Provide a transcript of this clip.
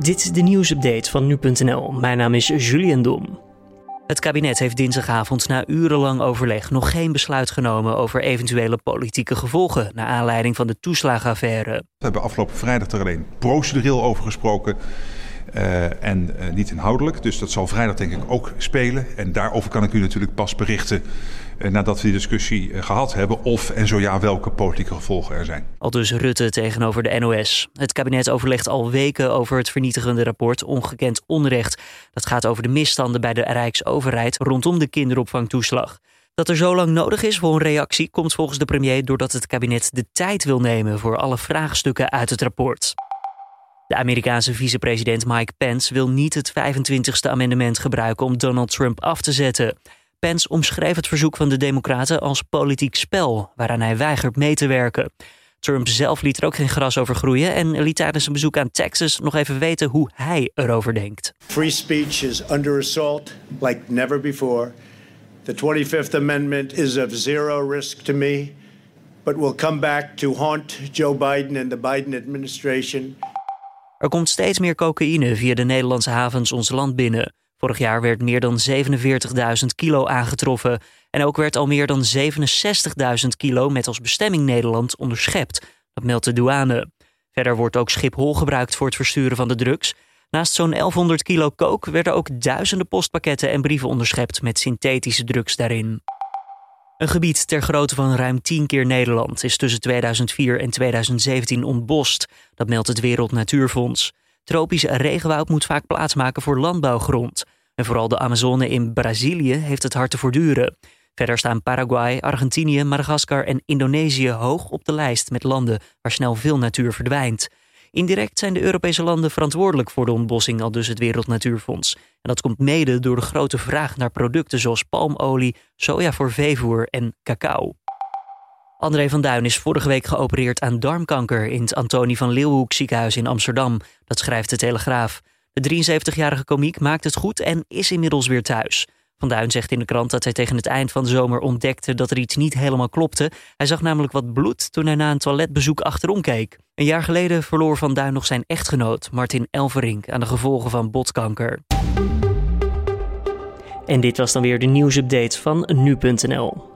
Dit is de nieuwsupdate van nu.nl. Mijn naam is Julian Dom. Het kabinet heeft dinsdagavond na urenlang overleg nog geen besluit genomen over eventuele politieke gevolgen naar aanleiding van de toeslagenaffaire. We hebben afgelopen vrijdag er alleen procedureel over gesproken. Uh, en uh, niet inhoudelijk. Dus dat zal vrijdag denk ik ook spelen. En daarover kan ik u natuurlijk pas berichten nadat we die discussie gehad hebben. Of en zo ja, welke politieke gevolgen er zijn. Al dus Rutte tegenover de NOS. Het kabinet overlegt al weken over het vernietigende rapport Ongekend Onrecht. Dat gaat over de misstanden bij de Rijksoverheid rondom de kinderopvangtoeslag. Dat er zo lang nodig is voor een reactie komt volgens de premier doordat het kabinet de tijd wil nemen voor alle vraagstukken uit het rapport. De Amerikaanse vicepresident Mike Pence wil niet het 25e amendement gebruiken om Donald Trump af te zetten. Pence omschreef het verzoek van de Democraten als politiek spel, waaraan hij weigert mee te werken. Trump zelf liet er ook geen gras over groeien en liet tijdens een bezoek aan Texas nog even weten hoe hij erover denkt. Free speech is under assault like never before. The 25th Amendment is of zero risk to me, but will come back to haunt Joe Biden and the Biden administration. Er komt steeds meer cocaïne via de Nederlandse havens ons land binnen. Vorig jaar werd meer dan 47.000 kilo aangetroffen. En ook werd al meer dan 67.000 kilo met als bestemming Nederland onderschept. Dat meldt de douane. Verder wordt ook Schiphol gebruikt voor het versturen van de drugs. Naast zo'n 1100 kilo coke werden ook duizenden postpakketten en brieven onderschept met synthetische drugs daarin. Een gebied ter grootte van ruim 10 keer Nederland is tussen 2004 en 2017 ontbost. Dat meldt het Wereld Natuurfonds. Tropisch regenwoud moet vaak plaatsmaken voor landbouwgrond. En vooral de Amazone in Brazilië heeft het hard te voortduren. Verder staan Paraguay, Argentinië, Madagaskar en Indonesië hoog op de lijst met landen waar snel veel natuur verdwijnt. Indirect zijn de Europese landen verantwoordelijk voor de ontbossing, al dus het Wereld Natuurfonds. En dat komt mede door de grote vraag naar producten zoals palmolie, soja voor veevoer en cacao. André van Duin is vorige week geopereerd aan darmkanker in het Antonie van Leeuwenhoek ziekenhuis in Amsterdam. Dat schrijft de Telegraaf. De 73-jarige komiek maakt het goed en is inmiddels weer thuis. Van Duin zegt in de krant dat hij tegen het eind van de zomer ontdekte dat er iets niet helemaal klopte. Hij zag namelijk wat bloed toen hij na een toiletbezoek achterom keek. Een jaar geleden verloor Van Duin nog zijn echtgenoot, Martin Elverink, aan de gevolgen van botkanker. En dit was dan weer de nieuwsupdate van nu.nl.